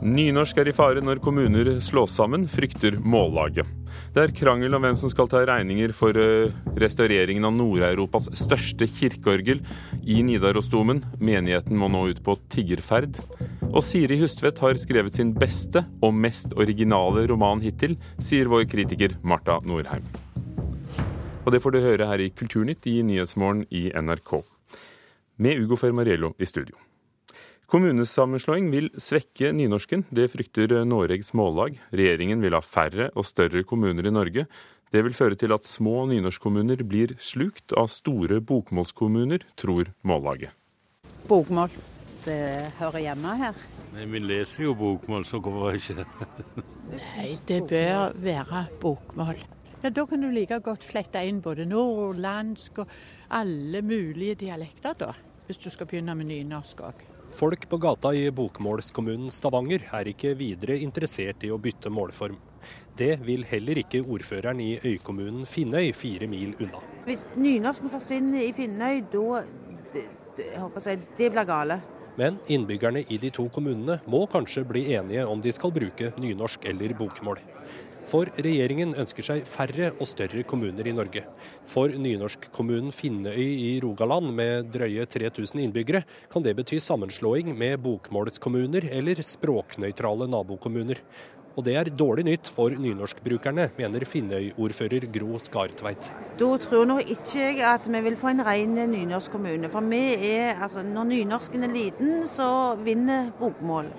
Nynorsk er i fare når kommuner slås sammen, frykter Mållaget. Det er krangel om hvem som skal ta regninger for eh, restaureringen av Nord-Europas største kirkeorgel i Nidarosdomen. Menigheten må nå ut på tiggerferd. Og Siri Hustvedt har skrevet sin beste og mest originale roman hittil, sier vår kritiker Marta Norheim. Og det får du høre her i Kulturnytt i Nyhetsmorgen i NRK. Med Ugo Fermariello i studio. Kommunesammenslåing vil svekke nynorsken. Det frykter Noregs Mållag. Regjeringen vil ha færre og større kommuner i Norge. Det vil føre til at små nynorskkommuner blir slukt av store bokmålskommuner, tror Mållaget. Bokmål. Det hører hjemme her. Men vi leser jo bokmål, så hvorfor ikke? Nei, det bør være bokmål. Ja, Da kan du like godt flette inn både nordlandsk og alle mulige dialekter, da. Hvis du skal begynne med nynorsk òg. Folk på gata i bokmålskommunen Stavanger er ikke videre interessert i å bytte målform. Det vil heller ikke ordføreren i øykommunen Finnøy, fire mil unna. Hvis nynorsken forsvinner i Finnøy, da det, det, jeg håper jeg, det blir gale. Men innbyggerne i de to kommunene må kanskje bli enige om de skal bruke nynorsk eller bokmål. For regjeringen ønsker seg færre og større kommuner i Norge. For nynorskkommunen Finnøy i Rogaland med drøye 3000 innbyggere, kan det bety sammenslåing med bokmålskommuner eller språknøytrale nabokommuner. Og det er dårlig nytt for nynorskbrukerne, mener Finnøy-ordfører Gro Skartveit. Da tror nå ikke jeg at vi vil få en ren nynorskkommune. For vi er, altså, når nynorsken er liten, så vinner bokmål.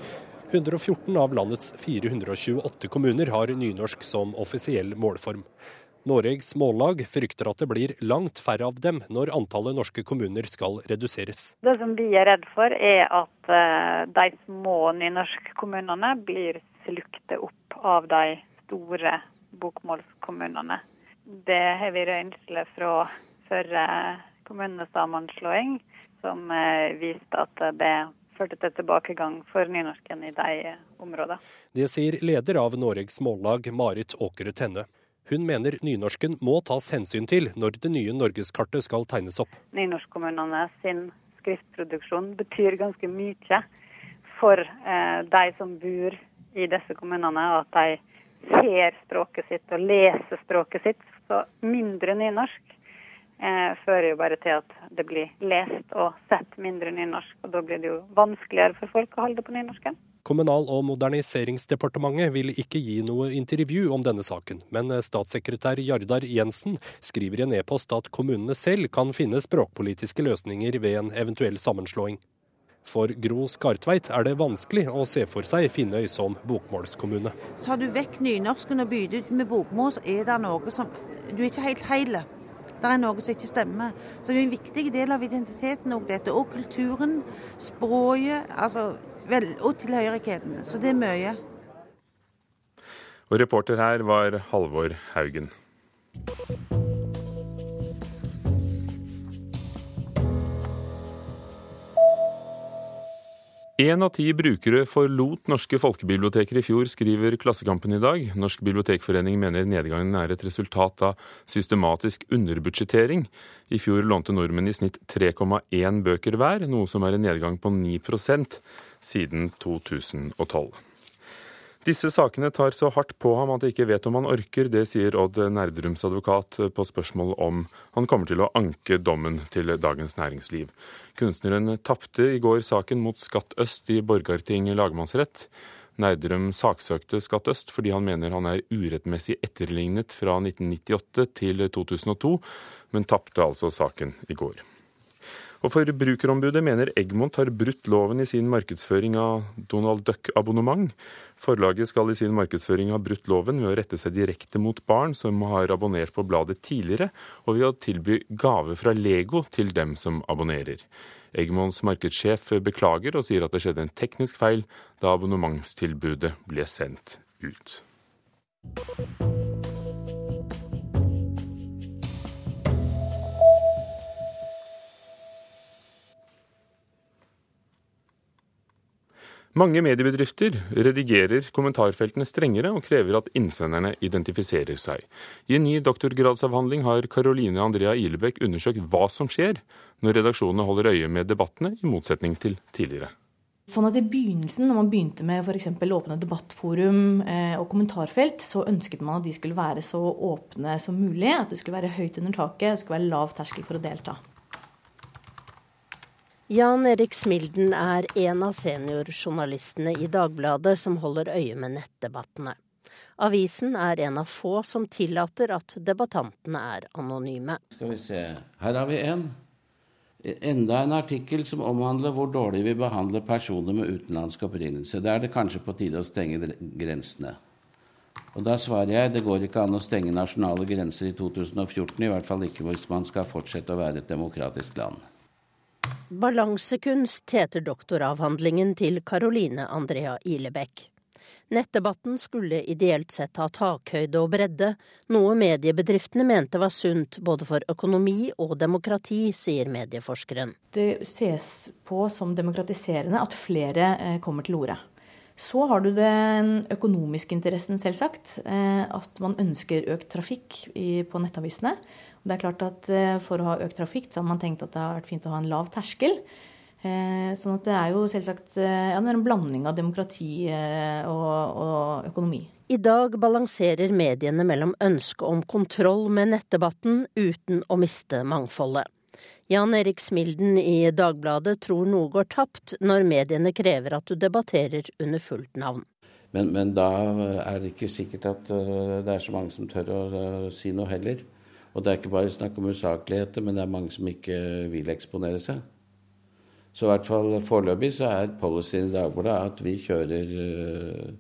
114 av landets 428 kommuner har nynorsk som offisiell målform. Noregs Mållag frykter at det blir langt færre av dem når antallet norske kommuner skal reduseres. Det som vi er redd for, er at uh, de små nynorskkommunene blir slukte opp av de store bokmålskommunene. Det har vi røynsler fra før kommunesammenslåing, som uh, viste at det førte til tilbakegang for nynorsken i de områdene. Det sier leder av Noregs Mållag, Marit Åkere Tenne. Hun mener nynorsken må tas hensyn til når det nye norgeskartet skal tegnes opp. Nynorskkommunene sin skriftproduksjon betyr ganske mye for eh, de som bor i disse kommunene, at de ser språket sitt og leser språket sitt. Så mindre nynorsk eh, fører jo bare til at det blir lest og sett mindre nynorsk. Og da blir det jo vanskeligere for folk å holde på nynorsken. Kommunal- og moderniseringsdepartementet vil ikke gi noe intervju om denne saken, men statssekretær Jardar Jensen skriver i en e-post at kommunene selv kan finne språkpolitiske løsninger ved en eventuell sammenslåing. For Gro Skartveit er det vanskelig å se for seg Finnøy som bokmålskommune. Tar du vekk nynorsken og bytter ut med bokmål, så er det noe som Du er ikke helt heil. Det er noe som ikke stemmer. Så det er en viktig del av identiteten òg, dette. Og kulturen, språket, altså, vel, og tilhørigheten. Så det er mye. Og reporter her var Halvor Haugen. Én av ti brukere forlot norske folkebiblioteker i fjor, skriver Klassekampen i dag. Norsk bibliotekforening mener nedgangen er et resultat av systematisk underbudsjettering. I fjor lånte nordmenn i snitt 3,1 bøker hver, noe som er en nedgang på 9% siden 2012. Disse sakene tar så hardt på ham at jeg ikke vet om han orker. Det sier Odd Nerdrums advokat på spørsmål om han kommer til å anke dommen til Dagens Næringsliv. Kunstneren tapte i går saken mot Skatt Øst i Borgarting lagmannsrett. Nerdrum saksøkte Skatt Øst fordi han mener han er urettmessig etterlignet fra 1998 til 2002, men tapte altså saken i går. Og Forbrukerombudet mener Egmont har brutt loven i sin markedsføring av Donald Duck-abonnement. Forlaget skal i sin markedsføring ha brutt loven ved å rette seg direkte mot barn som har abonnert på bladet tidligere, og ved å tilby gave fra Lego til dem som abonnerer. Egmonts markedssjef beklager og sier at det skjedde en teknisk feil da abonnementstilbudet ble sendt ut. Mange mediebedrifter redigerer kommentarfeltene strengere og krever at innsenderne identifiserer seg. I en ny doktorgradsavhandling har Caroline Andrea Ilebekk undersøkt hva som skjer når redaksjonene holder øye med debattene, i motsetning til tidligere. Sånn at I begynnelsen, når man begynte med f.eks. åpne debattforum eh, og kommentarfelt, så ønsket man at de skulle være så åpne som mulig. At det skulle være høyt under taket, det skulle være lav terskel for å delta. Jan Erik Smilden er en av seniorjournalistene i Dagbladet som holder øye med nettdebattene. Avisen er en av få som tillater at debattantene er anonyme. Skal vi se, her har vi en. Enda en artikkel som omhandler hvor dårlig vi behandler personer med utenlandsk opprinnelse. Da er det kanskje på tide å stenge grensene. Og da svarer jeg det går ikke an å stenge nasjonale grenser i 2014, i hvert fall ikke hvis man skal fortsette å være et demokratisk land. Balansekunst heter doktoravhandlingen til Caroline Andrea Ilebekk. Nettdebatten skulle ideelt sett ha takhøyde og bredde, noe mediebedriftene mente var sunt både for økonomi og demokrati, sier medieforskeren. Det ses på som demokratiserende at flere eh, kommer til orde. Så har du den økonomiske interessen, selvsagt. Eh, at man ønsker økt trafikk på nettavisene. Det er klart at eh, For å ha økt trafikk så har man tenkt at det har vært fint å ha en lav terskel. Eh, sånn at det er jo selvsagt eh, ja, det er en blanding av demokrati og, og økonomi. I dag balanserer mediene mellom ønsket om kontroll med nettdebatten uten å miste mangfoldet. Jan Erik Smilden i Dagbladet tror noe går tapt når mediene krever at du debatterer under fullt navn. Men, men da er det ikke sikkert at det er så mange som tør å si noe heller. Og det er ikke bare snakk om usakligheter, men det er mange som ikke vil eksponere seg. Så i hvert fall foreløpig så er policyen i Dagbladet at vi kjører eh,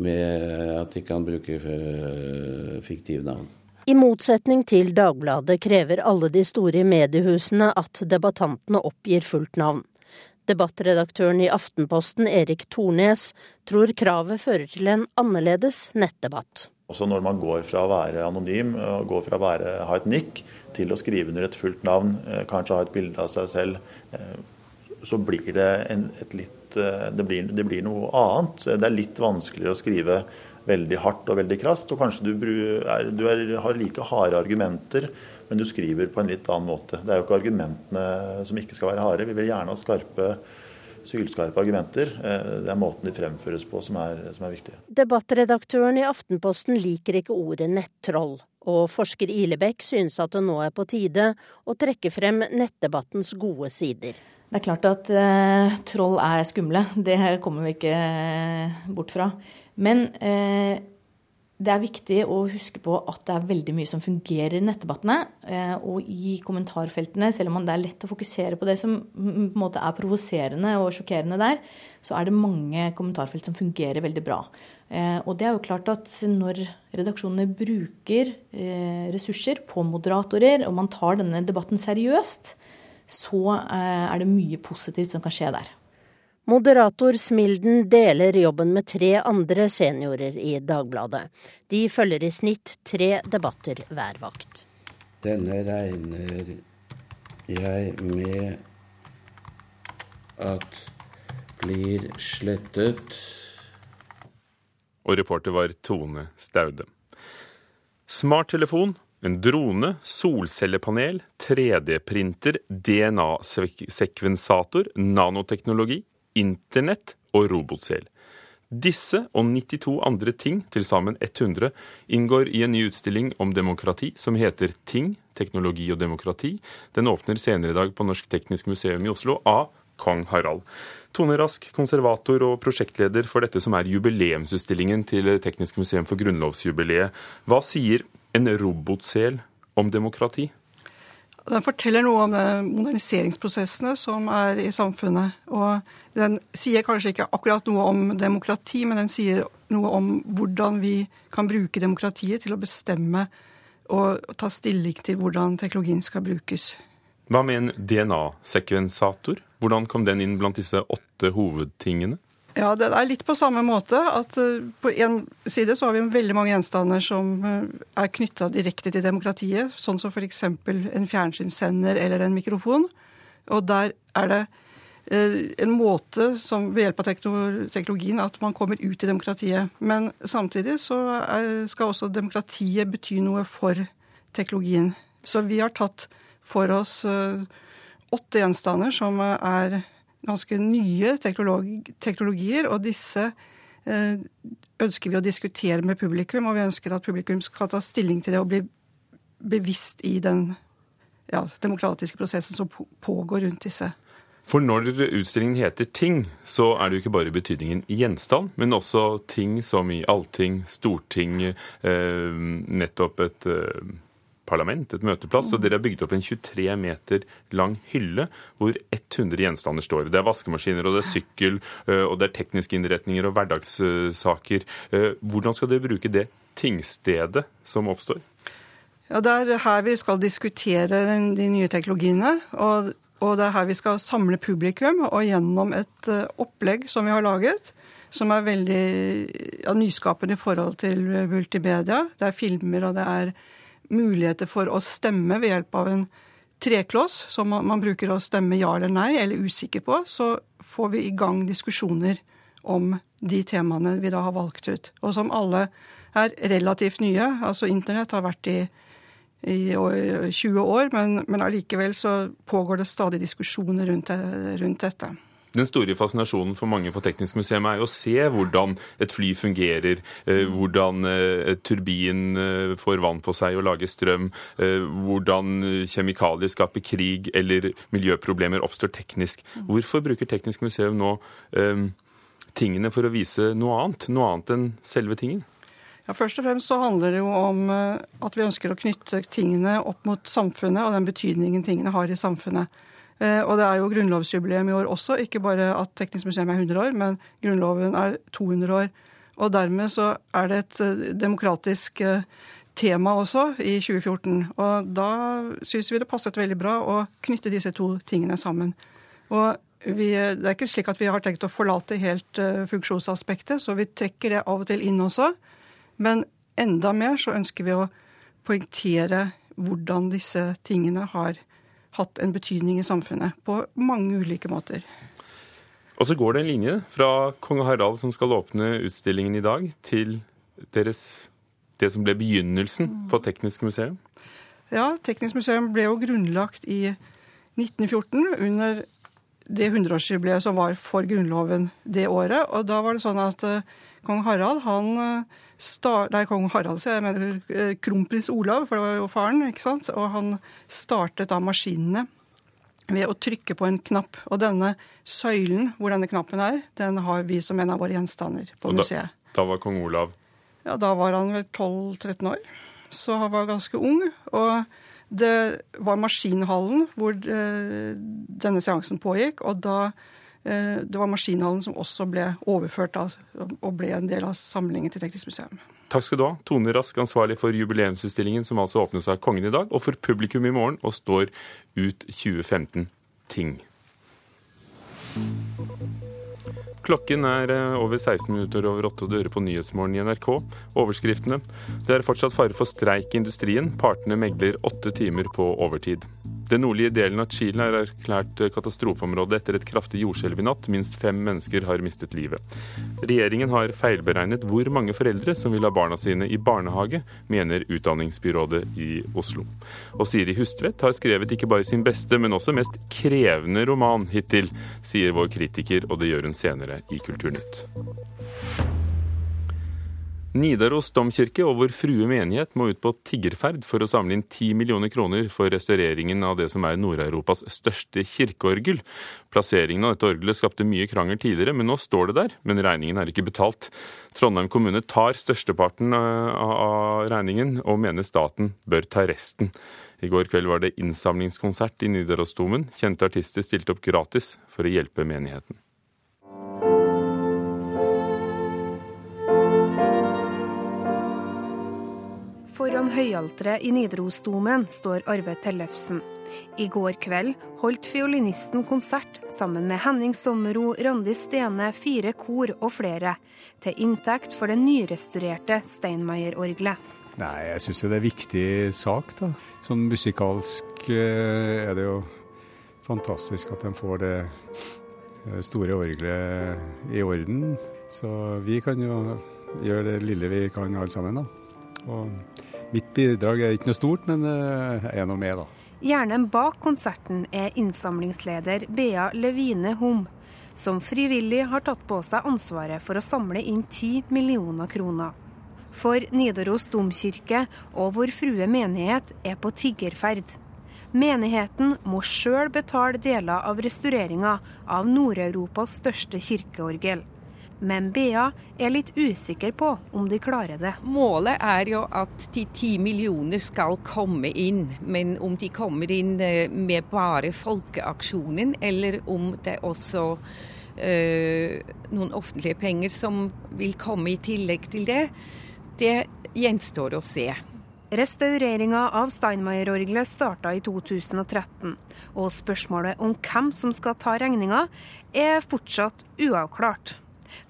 med at de kan bruke eh, fiktive navn. I motsetning til Dagbladet krever alle de store mediehusene at debattantene oppgir fullt navn. Debattredaktøren i Aftenposten, Erik Tornes, tror kravet fører til en annerledes nettdebatt. Også når man går fra å være anonym, og går fra å være, ha et nikk, til å skrive under et fullt navn, eh, kanskje ha et bilde av seg selv, så blir det en, et litt eh, det blir, det blir, noe annet. Det er litt vanskeligere å skrive veldig hardt og veldig krast. Og kanskje du, er, du er, har like harde argumenter, men du skriver på en litt annen måte. Det er jo ikke argumentene som ikke skal være harde. Vi vil gjerne ha skarpe sylskarpe argumenter. Eh, det er måten de fremføres på som er, som er viktig. Debattredaktøren i Aftenposten liker ikke ordet nettroll. Og forsker Ilebekk synes at det nå er på tide å trekke frem nettdebattens gode sider. Det er klart at eh, troll er skumle. Det kommer vi ikke eh, bort fra. Men eh, det er viktig å huske på at det er veldig mye som fungerer i nettdebattene. Eh, og i kommentarfeltene, selv om det er lett å fokusere på det som på en måte er provoserende og sjokkerende der, så er det mange kommentarfelt som fungerer veldig bra. Eh, og det er jo klart at når redaksjonene bruker eh, ressurser på moderatorer, og man tar denne debatten seriøst, så er det mye positivt som kan skje der. Moderator Smilden deler jobben med tre andre seniorer i Dagbladet. De følger i snitt tre debatter hver vakt. Denne regner jeg med at blir slettet. Og reporter var Tone Staude. Smarttelefon en drone, solcellepanel, 3D-printer, DNA-sekvensator, nanoteknologi, internett og robotsel. Disse og 92 andre ting, til sammen 100, inngår i en ny utstilling om demokrati som heter Ting, teknologi og demokrati. Den åpner senere i dag på Norsk Teknisk Museum i Oslo av kong Harald. Tone Rask, konservator og prosjektleder for dette som er jubileumsutstillingen til Teknisk museum for grunnlovsjubileet. Hva sier en robotsel om demokrati? Den forteller noe om de moderniseringsprosessene som er i samfunnet. Og den sier kanskje ikke akkurat noe om demokrati, men den sier noe om hvordan vi kan bruke demokratiet til å bestemme og ta stilling til hvordan teknologien skal brukes. Hva med en DNA-sekvensator? Hvordan kom den inn blant disse åtte hovedtingene? Ja, Det er litt på samme måte. at eh, På en side så har vi veldig mange gjenstander som eh, er knytta direkte til demokratiet. Sånn som f.eks. en fjernsynssender eller en mikrofon. Og der er det eh, en måte som ved hjelp av teknologien at man kommer ut i demokratiet. Men samtidig så skal også demokratiet bety noe for teknologien. Så vi har tatt for oss åtte gjenstander som er ganske nye teknologi, teknologier, og disse eh, ønsker vi å diskutere med publikum, og vi ønsker at publikum skal ta stilling til det og bli bevisst i den ja, demokratiske prosessen som pågår rundt disse. For når utstillingen heter Ting, så er det jo ikke bare betydningen gjenstand, men også ting som i allting, storting, eh, nettopp et eh, parlament, et møteplass. Og dere har bygd opp en 23 meter lang hylle hvor 100 gjenstander står. Det er vaskemaskiner, og det er sykkel, eh, og det er tekniske innretninger og hverdagssaker. Eh, hvordan skal dere bruke det tingstedet som oppstår? Ja, Det er her vi skal diskutere de nye teknologiene. Og, og, det er her vi skal samle publikum. Og gjennom et eh, opplegg som vi har laget, som er veldig ja, nyskapende i forhold til multimedia. Det er filmer, og det er muligheter for å stemme ved hjelp av en trekloss som man bruker å stemme ja eller nei, eller usikker på. Så får vi i gang diskusjoner om de temaene vi da har valgt ut. Og som alle er relativt nye. Altså internett har vært i i 20 år, men, men allikevel så pågår det stadig diskusjoner rundt, rundt dette. Den store fascinasjonen for mange på Teknisk museum er jo å se hvordan et fly fungerer, eh, hvordan et eh, turbin eh, får vann på seg og lager strøm, hvordan kjemikalier skaper krig eller miljøproblemer oppstår teknisk. Hvorfor bruker Teknisk museum nå tingene for å vise noe annet, noe annet enn selve tingen? Ja, Først og fremst så handler det jo om at vi ønsker å knytte tingene opp mot samfunnet og den betydningen tingene har i samfunnet. Eh, og det er jo grunnlovsjubileum i år også, ikke bare at Teknisk museum er 100 år, men Grunnloven er 200 år. Og dermed så er det et eh, demokratisk tema også i 2014. Og da syns vi det passet veldig bra å knytte disse to tingene sammen. Og vi, det er ikke slik at vi har tenkt å forlate helt funksjonsaspektet, så vi trekker det av og til inn også. Men enda mer så ønsker vi å poengtere hvordan disse tingene har hatt en betydning i samfunnet på mange ulike måter. Og så går det en linje fra kong Harald, som skal åpne utstillingen i dag, til deres, det som ble begynnelsen på Teknisk museum? Ja, Teknisk museum ble jo grunnlagt i 1914 under det hundreårsjubileet som var for Grunnloven det året. Og da var det sånn at uh, kong Harald han uh, start, Nei, kong Harald, så jeg mener eh, kronprins Olav, for det var jo faren. ikke sant? Og han startet da maskinene ved å trykke på en knapp. Og denne søylen hvor denne knappen er, den har vi som en av våre gjenstander på og museet. Da, da var kong Olav? Ja, da var han vel 12-13 år. Så han var ganske ung. Og det var maskinhallen hvor eh, denne seansen pågikk. Og da Eh, det var maskinhallen som også ble overført da, og ble en del av samlingen til Teknisk museum. Takk skal du ha. Tone Rask, ansvarlig for jubileumsutstillingen som altså åpnes av Kongen i dag, og for publikum i morgen og står ut 2015 Ting. Klokken er eh, over 16 minutter over åtte, og du hører på Nyhetsmorgen i NRK. Overskriftene. Det er fortsatt fare for streik i industrien. Partene megler åtte timer på overtid. Den nordlige delen av Chile er erklært katastrofeområde etter et kraftig jordskjelv i natt. Minst fem mennesker har mistet livet. Regjeringen har feilberegnet hvor mange foreldre som vil ha barna sine i barnehage, mener Utdanningsbyrådet i Oslo. Og Siri Hustvedt har skrevet ikke bare sin beste, men også mest krevende roman hittil, sier vår kritiker, og det gjør hun senere i Kulturnytt. Nidaros domkirke og Vår Frue menighet må ut på tiggerferd for å samle inn 10 millioner kroner for restaureringen av det som er Nord-Europas største kirkeorgel. Plasseringen av dette orgelet skapte mye krangel tidligere, men nå står det der. Men regningen er ikke betalt. Trondheim kommune tar størsteparten av regningen, og mener staten bør ta resten. I går kveld var det innsamlingskonsert i Nidarosdomen. Kjente artister stilte opp gratis for å hjelpe menigheten. Foran høyalteret i Nidarosdomen står Arve Tellefsen. I går kveld holdt fiolinisten konsert sammen med Henning Sommero, Randi Stene, fire kor og flere, til inntekt for det nyrestaurerte Steinmeier-orgelet. Nei, jeg syns det er en viktig sak, da. Sånn musikalsk eh, er det jo fantastisk at de får det eh, store orgelet i orden. Så vi kan jo gjøre det lille vi kan alle sammen, da. Og Mitt bidrag er ikke noe stort, men jeg er nå med, da. Hjernen bak konserten er innsamlingsleder Bea Levine Hom, som frivillig har tatt på seg ansvaret for å samle inn ti millioner kroner. For Nidaros domkirke og Vår Frue menighet er på tiggerferd. Menigheten må sjøl betale deler av restaureringa av Nord-Europas største kirkeorgel. Men Bea er litt usikker på om de klarer det. Målet er jo at de ti millioner skal komme inn, men om de kommer inn eh, med bare folkeaksjonen, eller om det også øh, noen offentlige penger som vil komme i tillegg til det, det gjenstår å se. Restaureringa av Steinmeier-orgelet starta i 2013, og spørsmålet om hvem som skal ta regninga, er fortsatt uavklart.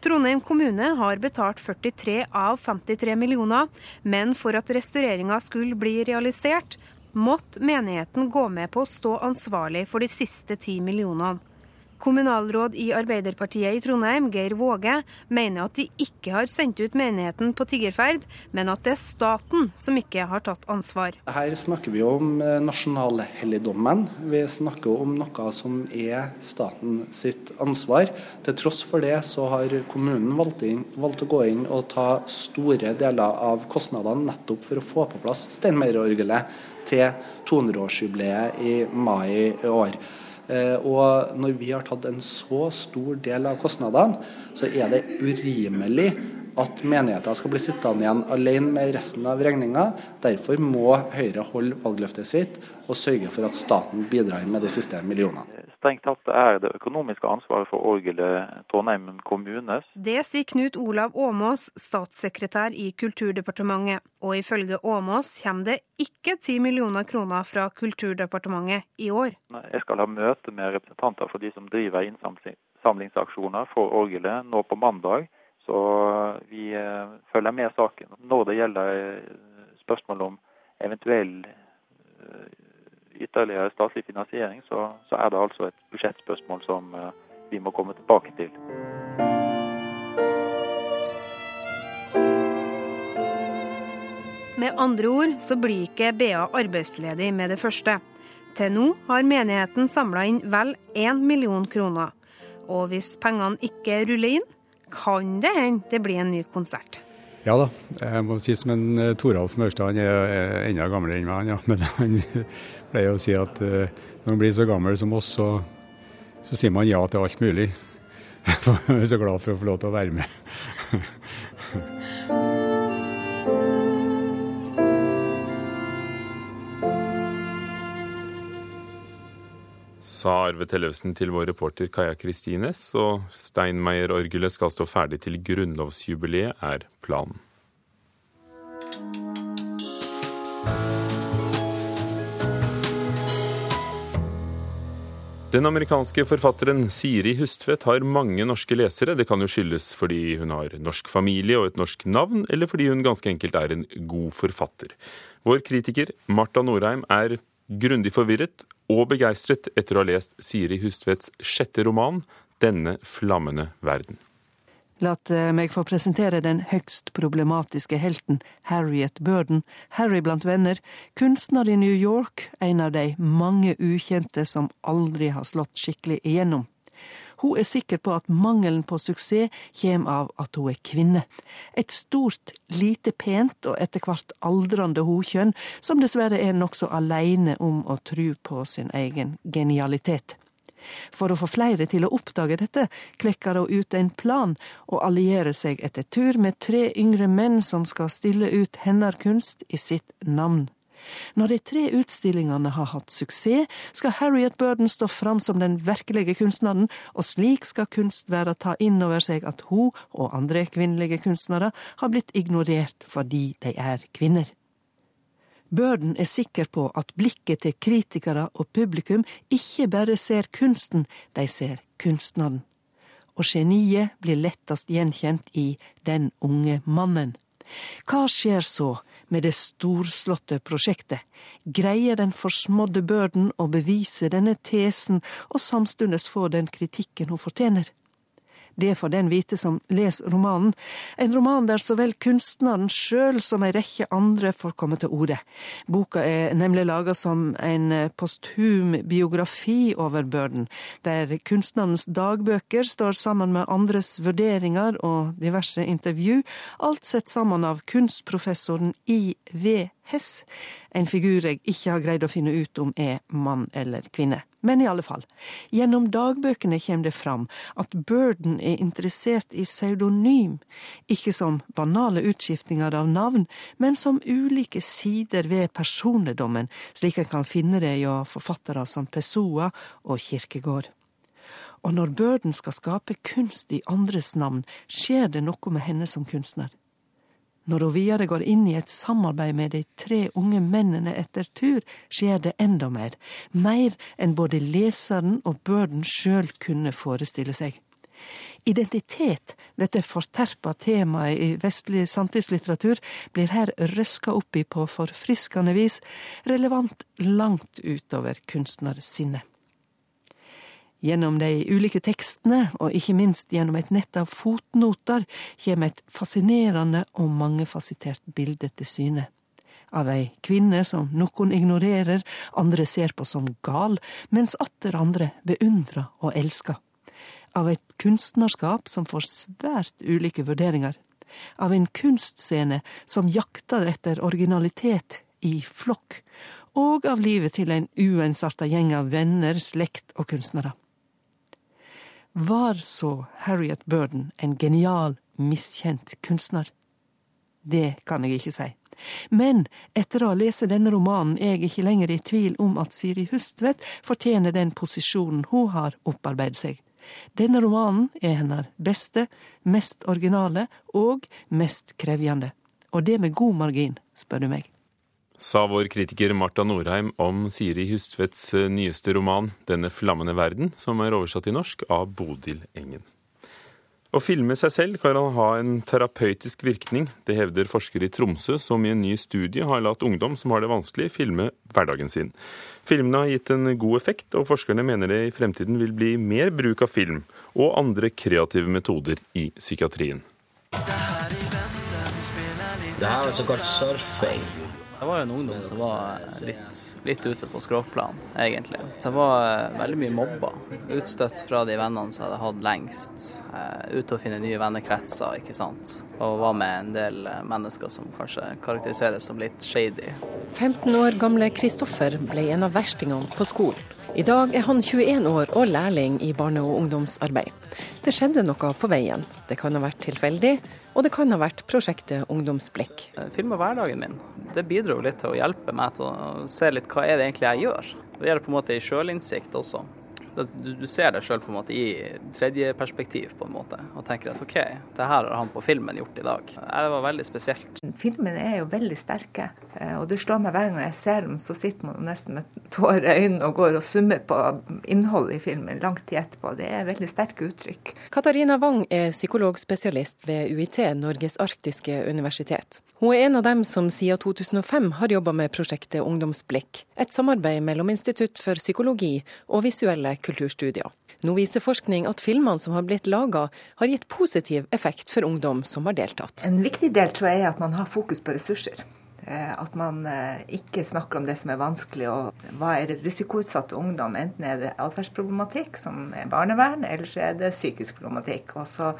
Trondheim kommune har betalt 43 av 53 millioner, men for at restaureringa skulle bli realisert, måtte menigheten gå med på å stå ansvarlig for de siste ti millionene. Kommunalråd i Arbeiderpartiet i Trondheim, Geir Våge, mener at de ikke har sendt ut menigheten på tiggerferd, men at det er staten som ikke har tatt ansvar. Her snakker vi om eh, nasjonalhelligdommen. Vi snakker om noe som er staten sitt ansvar. Til tross for det så har kommunen valgt, inn, valgt å gå inn og ta store deler av kostnadene nettopp for å få på plass Steinmeierorgelet til 200-årsjubileet i mai i år. Eh, og når vi har tatt en så stor del av kostnadene, så er det urimelig at menigheter skal bli sittende igjen alene med resten av regninga. Derfor må Høyre holde valgløftet sitt og sørge for at staten bidrar med de siste millionene. Strengt tatt er det økonomiske ansvaret for orgelet Trondheim kommunes. Det sier Knut Olav Åmås, statssekretær i Kulturdepartementet. Og ifølge Åmås kommer det ikke 10 millioner kroner fra Kulturdepartementet i år. Jeg skal ha møte med representanter for de som driver innsamlingsaksjoner for orgelet nå på mandag. Så vi eh, følger med saken. Når det gjelder eh, spørsmål om eventuell eh, ytterligere statlig finansiering, så, så er det altså et budsjettspørsmål som uh, vi må komme tilbake til. Med andre ord så blir ikke BA arbeidsledig med det første. Til nå har menigheten samla inn vel 1 million kroner. Og hvis pengene ikke ruller inn, kan det hende det blir en ny konsert. Ja da, jeg må si som en uh, Toralf Maurstad, han er enda gamlere enn meg, ja. men han pleier å si at uh, når man blir så gammel som oss, så, så sier man ja til alt mulig. Jeg er så glad for å få lov til å være med. Sa Arve Tellefsen til vår reporter Kaja Kristines, og Steinmeier-orgelet skal stå ferdig til grunnlovsjubileet, er planen. Den amerikanske forfatteren Siri Hustvedt har mange norske lesere. Det kan jo skyldes fordi hun har norsk familie og et norsk navn, eller fordi hun ganske enkelt er en god forfatter. Vår kritiker Marta Norheim er grundig forvirret og begeistret etter å ha lest Siri Hustvedts sjette roman, 'Denne flammende verden'. La eh, meg få presentere den høgst problematiske helten, Harriet Burden, Harry blant venner, kunstner i New York, en av de mange ukjente som aldri har slått skikkelig igjennom. Hun er sikker på at mangelen på suksess kommer av at hun er kvinne. Et stort, lite pent og etter hvert aldrende hokjønn, som dessverre er nokså aleine om å tru på sin egen genialitet. For å få flere til å oppdage dette, klekker hun ut en plan og allierer seg etter tur med tre yngre menn som skal stille ut hennes kunst i sitt navn. Når de tre utstillingene har hatt suksess, skal Harriet Burden stå fram som den virkelige kunstneren, og slik skal kunstverden ta inn over seg at hun og andre kvinnelige kunstnere har blitt ignorert fordi de er kvinner. Burden er sikker på at blikket til kritikere og publikum ikke bare ser kunsten, de ser kunstneren. Og geniet blir lettest gjenkjent i Den unge mannen. Hva skjer så med det storslåtte prosjektet? Greier den forsmådde børden å bevise denne tesen og samtidig få den kritikken hun fortjener? Det får den vite som leser romanen. En roman der så vel kunstneren sjøl som ei rekke andre får komme til orde. Boka er nemlig laga som en posthum biografi over Burden, der kunstnerens dagbøker står sammen med andres vurderinger og diverse intervju, alt sett sammen av kunstprofessoren I.V. Hess, en figur jeg ikke har greid å finne ut om er mann eller kvinne. Men i alle fall, gjennom dagbøkene kommer det fram at Burden er interessert i pseudonym, ikke som banale utskiftinger av navn, men som ulike sider ved personligdommen, slik en kan finne det hjå forfattere som Pessoa og Kirkegård. Og når Burden skal skape kunst i andres navn, skjer det noe med henne som kunstner. Når hun videre går inn i et samarbeid med de tre unge mennene etter tur, skjer det enda mer. Mer enn både leseren og Burden sjøl kunne forestille seg. Identitet, dette forterpa temaet i vestlig samtidslitteratur, blir her røska opp i på forfriskende vis, relevant langt utover kunstnersinnet. Gjennom de ulike tekstene, og ikke minst gjennom et nett av fotnoter, kommer et fascinerende og mangefasettert bilde til syne. Av ei kvinne som noen ignorerer, andre ser på som gal, mens atter andre beundrer og elsker. Av et kunstnerskap som får svært ulike vurderinger. Av en kunstscene som jakter etter originalitet i flokk. Og av livet til en uensarta gjeng av venner, slekt og kunstnere. Var så Harriet Burden en genial, miskjent kunstner? Det kan jeg ikke si. Men etter å ha lest denne romanen er jeg ikke lenger i tvil om at Siri Hustvedt fortjener den posisjonen hun har opparbeidet seg. Denne romanen er hennes beste, mest originale og mest krevjende. Og det med god margin, spør du meg sa vår kritiker Marta Norheim om Siri Hustvedts eh, nyeste roman 'Denne flammende verden', som er oversatt til norsk av Bodil Engen. Å filme seg selv kan ha en terapeutisk virkning. Det hevder forskere i Tromsø, som i en ny studie har latt ungdom som har det vanskelig, filme hverdagen sin. Filmene har gitt en god effekt, og forskerne mener det i fremtiden vil bli mer bruk av film og andre kreative metoder i psykiatrien. Det her er såkalt surfing. Jeg var jo en ungdom som var litt, litt ute på skråplan, egentlig. Det var eh, veldig mye mobba. Utstøtt fra de vennene som jeg hadde hatt lengst. Uh, ute og finne nye vennekretser, ikke sant. Og var med en del eh, mennesker som kanskje karakteriseres som litt shady. 15 år gamle Kristoffer ble en av verstingene på skolen. I dag er han 21 år og lærling i barne- og ungdomsarbeid. Det skjedde noe på veien. Det kan ha vært tilfeldig, og det kan ha vært prosjektet Ungdomsblikk. Filma hverdagen min. Det bidro litt til å hjelpe meg til å se litt hva er det egentlig jeg gjør. Det gjelder på en måte i sjølinnsikt også du, ser deg sjøl i tredje perspektiv, på en måte, og tenker at OK, det her har han på filmen gjort i dag. Det var veldig spesielt. Filmene er jo veldig sterke, eh, og det slår meg hver gang jeg ser dem, så sitter man nesten med tårer i øynene og går og summer på innholdet i filmen lang tid etterpå. Det er veldig sterke uttrykk. Katarina Wang er psykologspesialist ved UiT, Norges arktiske universitet. Hun er en av dem som siden 2005 har jobba med prosjektet Ungdomsblikk, et samarbeid mellom Institutt for psykologi og visuelle kulturstudier. Nå viser forskning at filmene som har blitt laga, har gitt positiv effekt for ungdom som har deltatt. En viktig del tror jeg er at man har fokus på ressurser. Eh, at man eh, ikke snakker om det som er vanskelig, og hva er risikoutsatte ungdom. Enten er det atferdsproblematikk, som er barnevern, eller så er det psykisk problematikk. Og så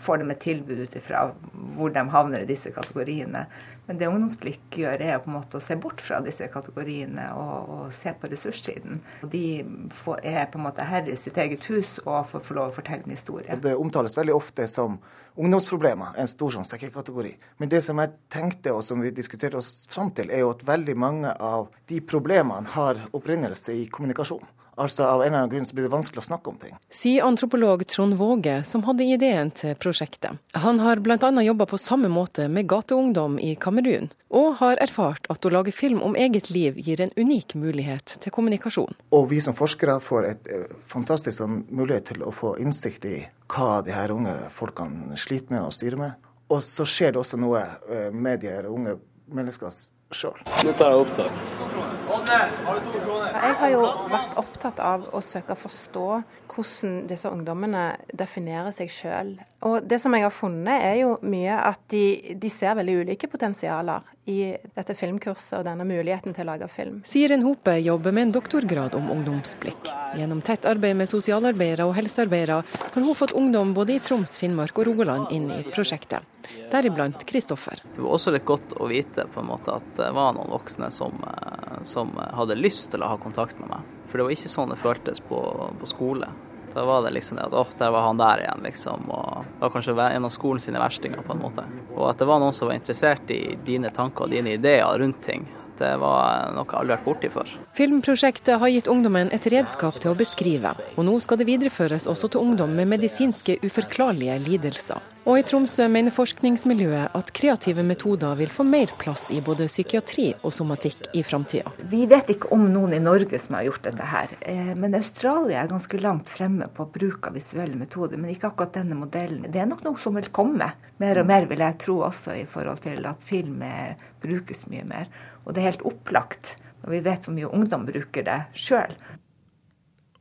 får de et tilbud ut ifra hvor de havner i disse kategoriene. Men det Ungdomsblikk gjør, er på en måte å se bort fra disse kategoriene og, og se på ressurssiden. Og de får, er på en måte herre i sitt eget hus og får får lov å fortelle en historie. Det omtales veldig ofte som ungdomsproblemer, en stor sånn sekkekategori. Men det som jeg tenkte og som vi diskuterte oss fram til, er jo at veldig mange av de problemene har opprinnelse i kommunikasjon. Altså Av en eller annen grunn så blir det vanskelig å snakke om ting. Sier antropolog Trond Våge, som hadde ideen til prosjektet. Han har bl.a. jobba på samme måte med gateungdom i Kamerun, og har erfart at å lage film om eget liv gir en unik mulighet til kommunikasjon. Og vi som forskere får et eh, fantastisk sånn mulighet til å få innsikt i hva de her unge folkene sliter med og styrer med. Og så skjer det også noe eh, med de her unge menneskene sjøl. Dette er opptak. Jeg har jo vært opptatt av å søke å forstå hvordan disse ungdommene definerer seg sjøl. Og det som jeg har funnet, er jo mye at de, de, ser veldig ulike potensialer i dette filmkurset og denne muligheten til å lage film. Siren Hope jobber med en doktorgrad om ungdomsblikk. Gjennom tett arbeid med sosialarbeidere og helsearbeidere har hun fått ungdom både i Troms, Finnmark og Rogaland inn i prosjektet. Deriblant Kristoffer. Det var også litt godt å vite på en måte at det var noen voksne som, eh, som hadde lyst til å ha kontakt med meg. For det var ikke sånn det føltes på, på skole. Da var det liksom det at åh, der var han der igjen, liksom. Og det var kanskje en av skolen sine verstinger, på en måte. Og at det var noen som var interessert i dine tanker og dine ideer rundt ting. Det var noe jeg aldri har vært borti før. Filmprosjektet har gitt ungdommen et redskap til å beskrive, og nå skal det videreføres også til ungdom med medisinske uforklarlige lidelser. Og i Tromsø mener forskningsmiljøet at kreative metoder vil få mer plass i både psykiatri og somatikk i framtida. Vi vet ikke om noen i Norge som har gjort dette her, eh, men Australia er ganske langt fremme på bruk av visuelle metoder. Men ikke akkurat denne modellen. Det er nok noe som vil komme mer og mer, vil jeg tro, også i forhold til at film brukes mye mer. Og det er helt opplagt når vi vet hvor mye ungdom bruker det sjøl.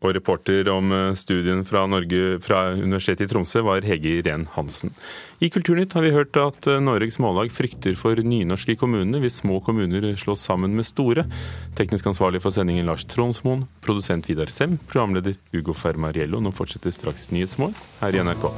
Og reporter om eh, studien fra, Norge, fra Universitetet i Tromsø var Hege Irén Hansen. I Kulturnytt har vi hørt at Norges Noregs Mållag frykter for nynorsk i kommunene hvis små kommuner slås sammen med store. Teknisk ansvarlig for sendingen Lars Tronsmoen, produsent Vidar Sem, programleder Ugo Fermariello. Nå fortsetter straks Nyhetsmål her i NRK.